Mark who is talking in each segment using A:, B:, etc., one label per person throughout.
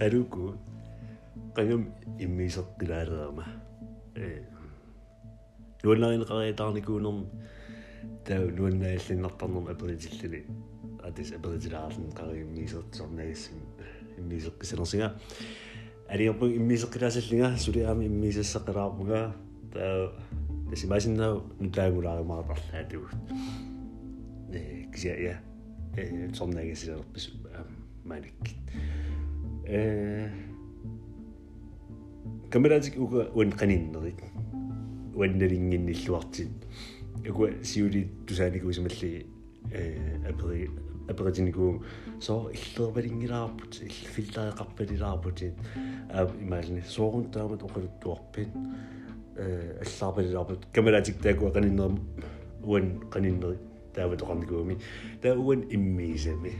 A: алуку qangam immiiseqqilaalerama э. Нуаннаринеқариатаарникуунерм таа нуаннааллиннартарнерм аперитиллили атис аперитилаарлен қарииммиисертсорнагассим иммиисеққисанерсига алиерпу иммиисеққилаасаллига сулиаами иммиисассақилаарпуга таа тасимасиннаа нутаагулааримаартарлаатугут э кися я э сорнагассилерпис маниккит э камератик уга уан каниннерит уанналингинниллуартит уга сиули тусааникуисмалли э апери аперитиникуу со иллервалингилаарпут иллфилтаеқарпалилаарпутит аа имаални соорун таамат оқалуттуарпит э аллаарпалилаарпут камератик таакуа каниннерм уан каниннери таамат оқарникууми таа уан иммиисами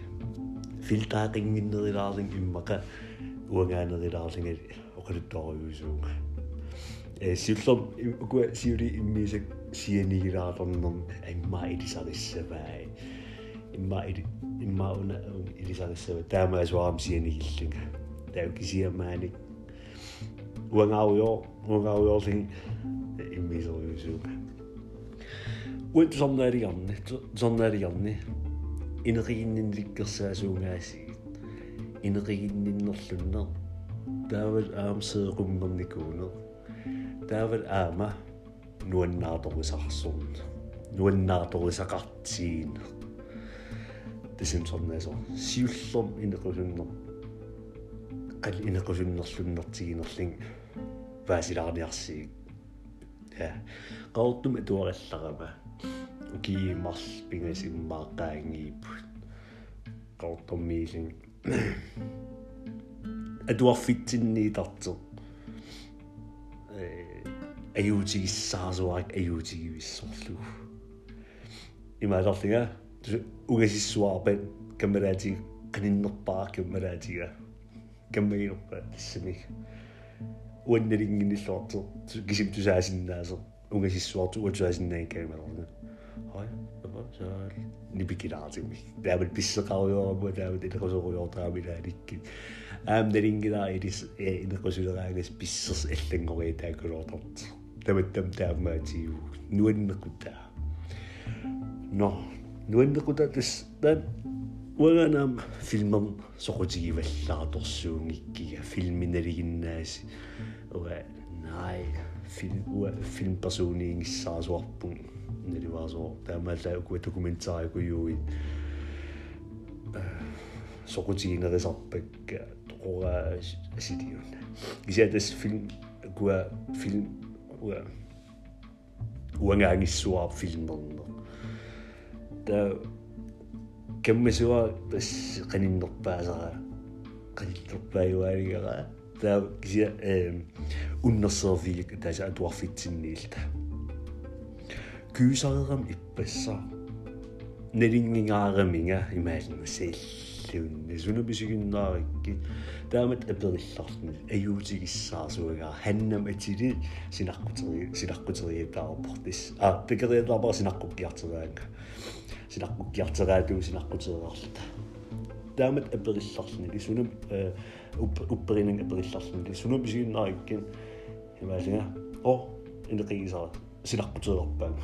A: филтаақингиннерилаарлин иммака уангаанерилаарлингали оқалуттуаруйусуунга э силлом уку сиури иммисак сианигилаарлернерм имма илисариссаваа имма или имма уна илисариссава таама асуарам сианигиллунга таа кисиамааник уангауйо уангауйорлин иммисориусуунга уут сорнааригарни сорнааригарни инеригиннинликкерсаасуунгаасси инеригинниннерлуннер таавал аамсеэқуммерникуунер таавал аама нуаннааторисарсорн нуаннааторисақартиин тисимсорнасо сиуллерм инеқусуннер қал инеқусуннерлуннертигинерлин ваасилаарниарсиик я qaortum atuarallarama ukiimarl pingasimmaaqaangiiput qaortummiilin atuarfitsinniitartu э аюутигиссаасуарак аюутигивиссорлу имаалерлига угасиссуарпат каммалаати qanиннерпаа каммалаатига каммагинерпа тассамик уанналингинниллуартер кисим тусаасиннаасер угасиссуарту にびきなぜみ。だぶびすかおよぶだぶでこそこよたびらりき。あんでりんぎなえりすえいなこしらがいですびすすえってんごえたくろと。だぶたんたまじゅう。ぬえんなくた。の。ぬえんなくたです。だ وغنام فيلم سقوتي ولا تصوني كي فيلم نري الناس وناي filmpersoniingissarasuarpun nalivaasoo taamalla ukua dokumentaariquyuui soqutiginerisarpakka toqora asiliunna isiatas film kua film ua uangaangissuaar filmerner ta kammasuaa tas qaninnerpaasara qanillerpaayuaanigara таа кися э уннерсерфиг тааса атуарфитсинниилта кюсарерам иппассаа нелингингаараминга имаалнусеиллуунни сунубисигиннаарикки таамат аперилларлни аюутигиссаасуагаа ханнам атили синаққутери синаққутериатаарпортис а пекериатаарпар синаққуккиартераанга синаққуккиартераатуу синаққутерерлата таамат аперилларлни лисунум упперининг аперилларлни лисунум бисигиннаариккин имаалинга о инеқигисара синаққутерерпаанга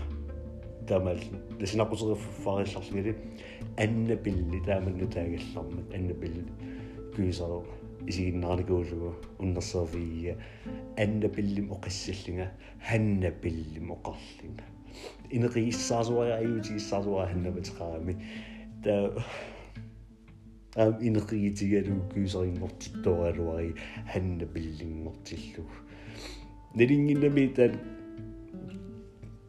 A: таамаал лисинаққутериффаарилларлгили анна пилли тааманну таагаллармат анна пилли кюисару исигиннаарникуулугу уннерсерфиия анна пиллим оқассаллинга ханна пиллим оқарлинга инеқигиссаасуара аюутигиссаасуара ханнаматеқарами таа ам инеқигитигалу кюисариннортиттооралуари ханна пиллингортиллуг нелингиннами таан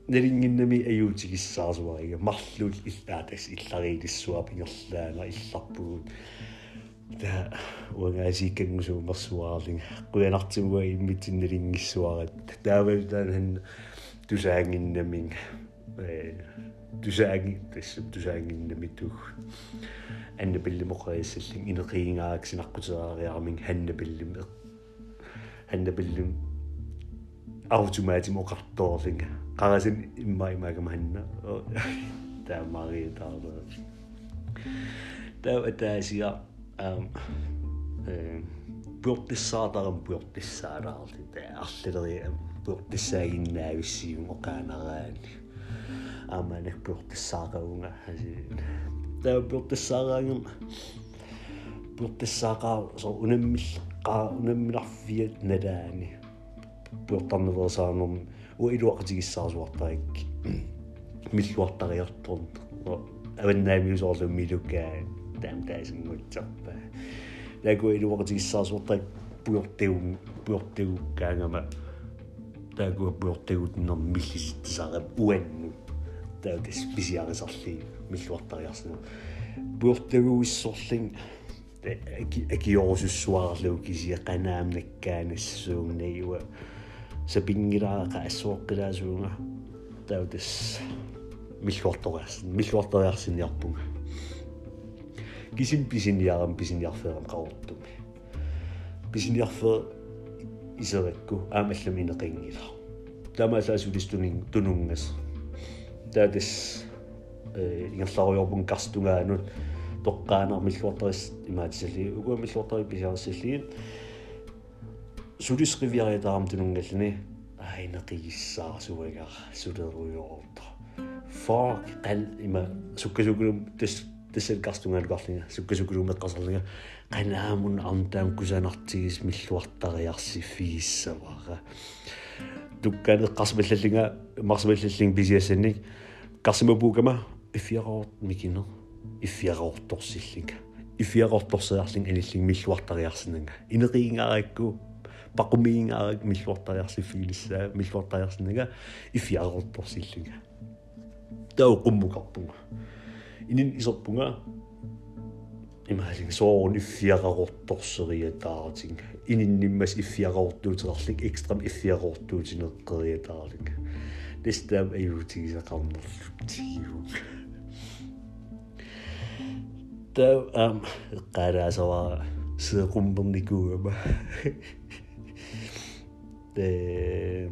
A: нелингиннами аюутигиссаасуарига марлул иллаатас иллариилиссуа пингерлаана илларпугут та уангаасиккангусуу мерсуаарлинга куянартимуа иммитиннелингиссуарат таавал таан тусаангиннамин э тусааги тас тусаангиннамитуг анна пиллимоқариссаллин инеқиингаак синаққутераариармин ханна пиллим ханна пиллим автоматим оқартоорлинга қарасин имма имаагам ханна таа мари таа таа таасиа ам э puortissaataram puortissaalaarli арлилери puortissaagиннаависсиун оқаанераани ааманик puortissaaqaunga таа puortissaaraangum puortissaaqaa so unamмиллеққаа унаммиларфиат налаани puortarneversaanum уилуақатигиссаарсуартарик миллуартариарторн аваннаамиусоорлу милуккаа таам таасингутсарпаа лагу илуақатигиссаарсуартарик puortigun puortigukkaangama taaku puortigutinner millistисарап уанну таакас писиарисарли миллуартариарсна puortiguissorling акиорусуссуаарлуу кисиақанаамнаккаанассуугнагуа сапингилаақа ассуоққилаасуунга таутас миллуарториарсин миллуарториарсиниарпунга кисим писиниарам писиниарфеерам қавортуми писиниарфе исеракку аамаллами инеқингила тамаасаасулистунин тунунгас таатис э ингерларуйорпун карстунгаанут тоққаанер миллуарторис имаатсали угуа миллуартори писиарсиллиин сулисривиариатаарам тунунгаллани аинеқигиссаа суагар сулеруйоорто фак қал има суккасукулум тас тассал карстунгаалуқарлинга суккасукулумеққасарлинга qanaamун арнтаам кусанартигис миллуартариарсиффигиссавара туккаанеққарсималлаллинга марсималлаллин писиассанник қарсимапуукама иффиараорт микинер иффиараорторсиллинга иффиараорторсеарлин аниллин миллуартариарсинага инеқиингааракку пақумиингаарак миллуартариарсиффигилиссаа миллуартариарсинага иффиараорторсиллинга тау қуммукарпунга инин исерпунга имаалин соорун иффиақарорторсериатаартинг ининниммас иффиақарортуутеқарлик экстрам иффиақарортуутинеққериатаарлик листам аюутигисақарнерлутигиу таа ам қараасава сеқумперникуугама э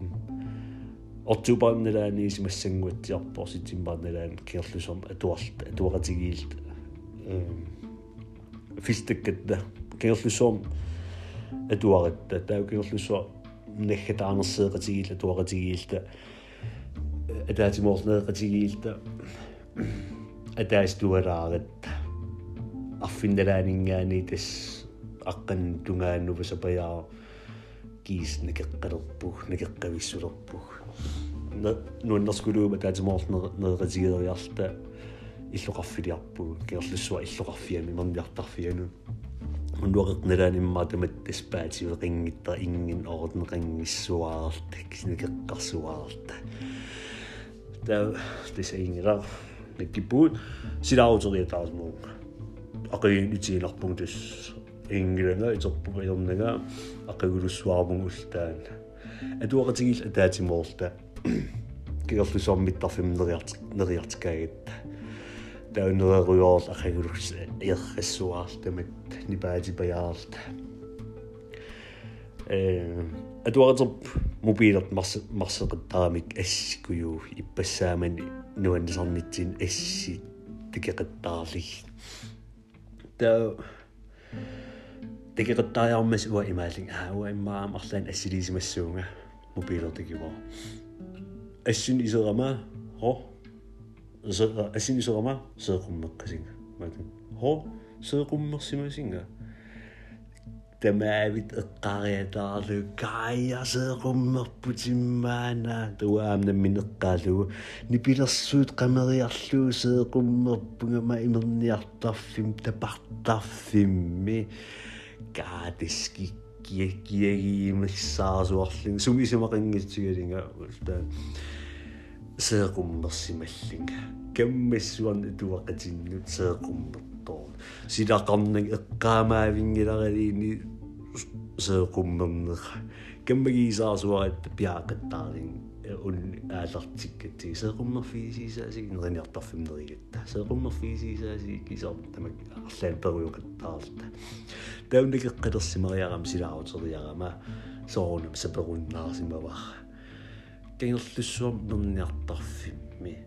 A: октубарнелаани исимассангуатсиарпор ситимбарнелаан киерлусом атуарт атуаратигиилт эм фистеккатта киерлусуум атуаратта таа киерлусуа наггатаарнерсеэқатигиилла туақатигиилта атаатимоорлеэқатигиилта атаас туалаарат арфиндалаанингаани тас аққан тунгааннува сапаяа киис накеққалерпуг накеққависсулерпуг нуаннерскулуума таатимоорлеэқатигиериарта иллоқарфилиарпугу киерлуссуа иллоқарфиами мерниартарфиану унуақеқналааниммаа тамат таспаатиу қингитта ингин орденеқангиссуааралта кисинекеққарсуааралта таа тесаингила наккипуут силаарутериатаарсмуу ақиин итииларпуг тас ингилага итерпуга ернага ақигулуссуармуг ултаан атуақатигил атаатимоорта кигерлусуармиттарфим нериарт нериартикаагатта таунеруйоорл ахагулукс иеррассуаартамат нипаатипаяарлт э адуаратоп мобилерт марс марсеқаттарамик ассикую иппассаамани нуаннисарнитсин асси тикеқаттаарлиг та тикеқаттааярмас уа имаалин аа уа иммаам арлаан ассилисимассуунга мобилертикива ассин исерама хо асинисерама сеэқуммеққасинга мату хо сеэқуммерсимасинга тамаавит эққариатаарлу каая сеэқуммерпутиммаана туаамна минеққаалугу нипилерсуут қамериарлуу сеэқуммерпугама имерниартарфим тапартарфимми каатиски киагиимассаарсуарлин сумисимақингитсигалинга таа сеэқуммерсималлинга каммассуарни туақатиннут сеэқуммертоо силақарнаг эққаамаавингиларалиини сеэқуммернера каммагисаарсуарат пиаақаттаарлин ун аалартиккати сеэқуммерфигисисааси нерниартарфимнеригатта сеэқуммерфигисисааси кисаар тамак арлаан перуоқаттаарлта тауннакеққалерсимариарам силаарутериарама соорунам саперуннаарсимавара кангерлуссуам нерниартарфимми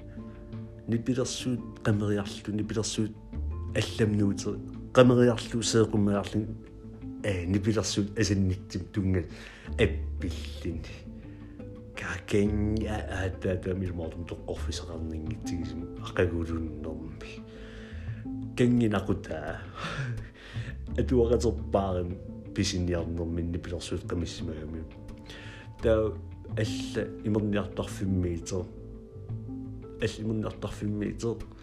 A: нипилерсуут qameriarlu нипилерсуут алламнуутер qameriarlu сеэқуммаарлин э нипилэрсут асанниттим тунга аппиллин какен аата тамилмортум тоққорфисеқарнингитсигисим ақагулуннэрми кенгинақута атуақатерпаарим писинниарнэрмин нипилэрсут қамиссимагами таа алла имерниартарфиммиитер алла имерниартарфиммиитер э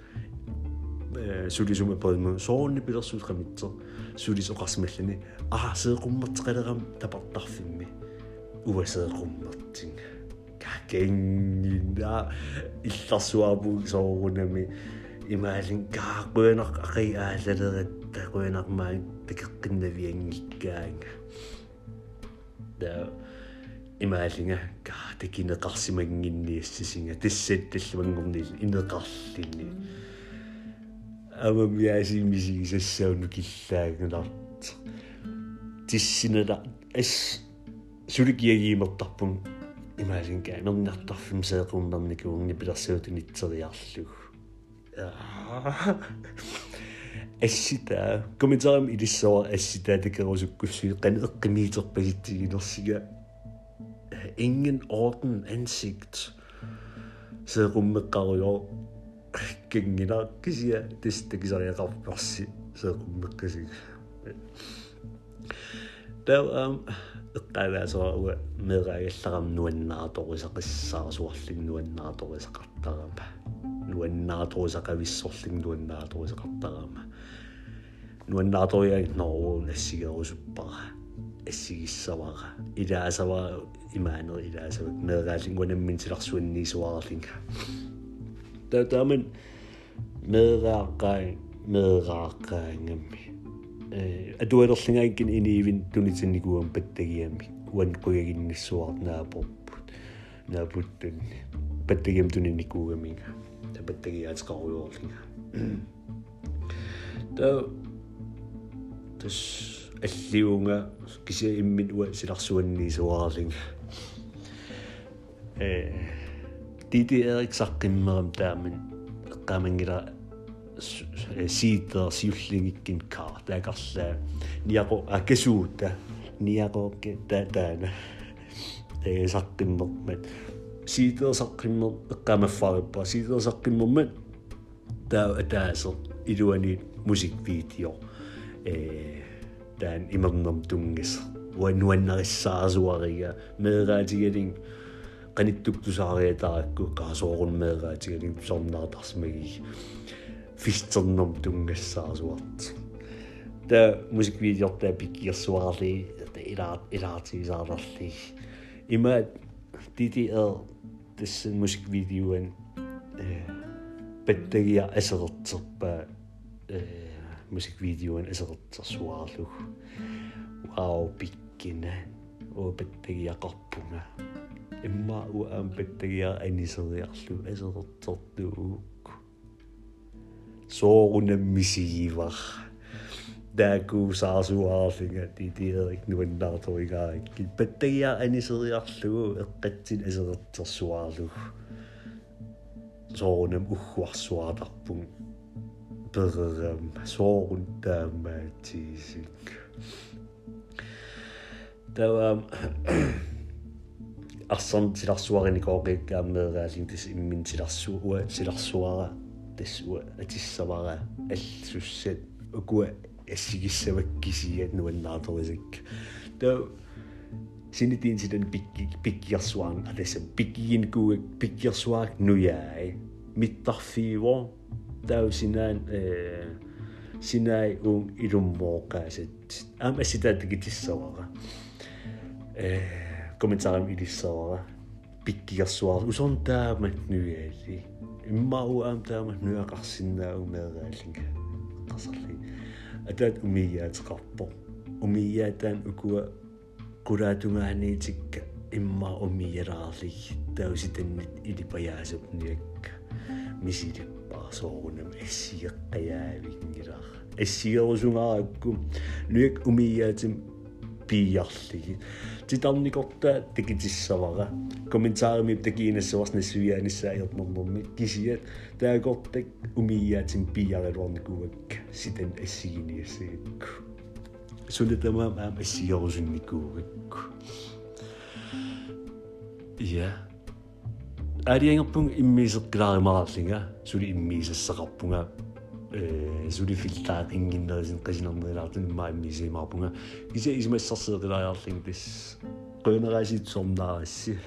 A: сулисума пэлмэ соонни пилэрсут қамитсер сулис оқарсималлани аа сеэқуммартеқалерам тапартарфимми уасеэқуммартинга какенгинда илларсуарпуг соорунами имаалин каақуянақ ақи аалалерат тақуянармаа такеққиннавиангиккаанга да. Имаалинга ка такинеқарсимангинниассисинга тассат таллумангорнил инеқарлини амамиасимисигисассауну киллаагналарт тиссинала ас суликиагиимертарпун имаалинга нернартарфим сеэқурнарникуунни пилэрсуутунитсериарлуг ассита комментарим илиссоо ассита такерусуккуссуи канеэккимиитерпагитсигинерсига ingen orden ansigt сеэқуммеққаруйоо кингина кисия тестакисариақарпарси сеэқуммеққасиг таа ам эққалаасоо уа мераагалларам нуаннааторисақиссаарсуарлин нуаннааторисақартарама нуаннааторисақависсорлин нуаннааторисақартарама нуаннааториа ноо нассигерусуппара ассигиссавара илаасава имаанер илаасава мераалингунаммин силарсуанниисуаарлинга таа тааман мерааққаа мерааққаангамми э адуалерлингааккин иниивин тунитинникуам паттагиамми уан куягинниссуарнаапорпут наапуттун паттагиам тунинникуугаминга паттагиаатеқаруйоорлинга таа тас аллиунга кися иммит уа силарсуанниисуаарлинга э диди эрик саққиммерам тааман эққамангила сиитер сиуллингиккин кар таакарлаа ниақо акасуута ниақоокке таатаана э саққиммермат сиитер саққиммер эққамаффариппа сиитер саққиммермат таа атаасер илуани мусиквидео э таан имернерм тунгис уаннуаннериссаасуарига меэраатигалин qanittugtusaaриатаракку qaasuorunmeeraatigalin sornaartarsimaги фистернерм тунгассаасуарт та музиквидеорта пиккиерсуарли илаат илаатигисаарларли има дити э тис музиквидеоэн э петтагиа асертерпа э музиквидеоэн асертерсуаарлуг вау пиккина о петтагиақарпунга имма уаам петтагиа анисериарлу асертертуук соорунаммисигивар дааку саасуаарлинга титиерик нуаннаарторигаакки паттагиа анисериарлугу эққатсин асертерсуаарлуг соорунам уггуарсуаатарпун перерам соорун таамаатисик тавам арсан силарсуариникоокиккааммеераалин тис иммин силарсууа силарсуара тассуа атиссавара аллуссат укуа ассигиссаваккисиат нуаннааторисак та синитин сиден пикки пиккиарсуан аласа пиккиин куак пиккиарсуаак нуяай миттарфииво тау синаан э синай ун илуммооқаасат аама ситаатикитиссавара э комментарим илиссавара пиккигарсуар усонтаамат нуяали. Иммау аам таамат нуақарсиннаау меераалинга қасарли атаат умиyaатеқарпо умиyaатаан укуа кулаатунгааниитикка имма умиялаарлиг тауситаннит илипаяасапниакка мисилиппарсоорунам ассиеққаяавингилаар ассиерусунгааракку нуяк умиyaатим piiarligi титарникорта такитиссавара комментариуми такиинасуарсна сувиааниссааернэрнэрми кисиат таагортак умияатин пиарилуарникувак ситан ассигиниассагакку сулитама маам ассигерусинникуугакку я ариангерпунг иммисеққилааримаарлинга сули иммисассақарпунга それフィギターペンギンだ全カジナムラーテンマイミゼマブがいぜいじめさすだらやってんです。これならしいつんだし。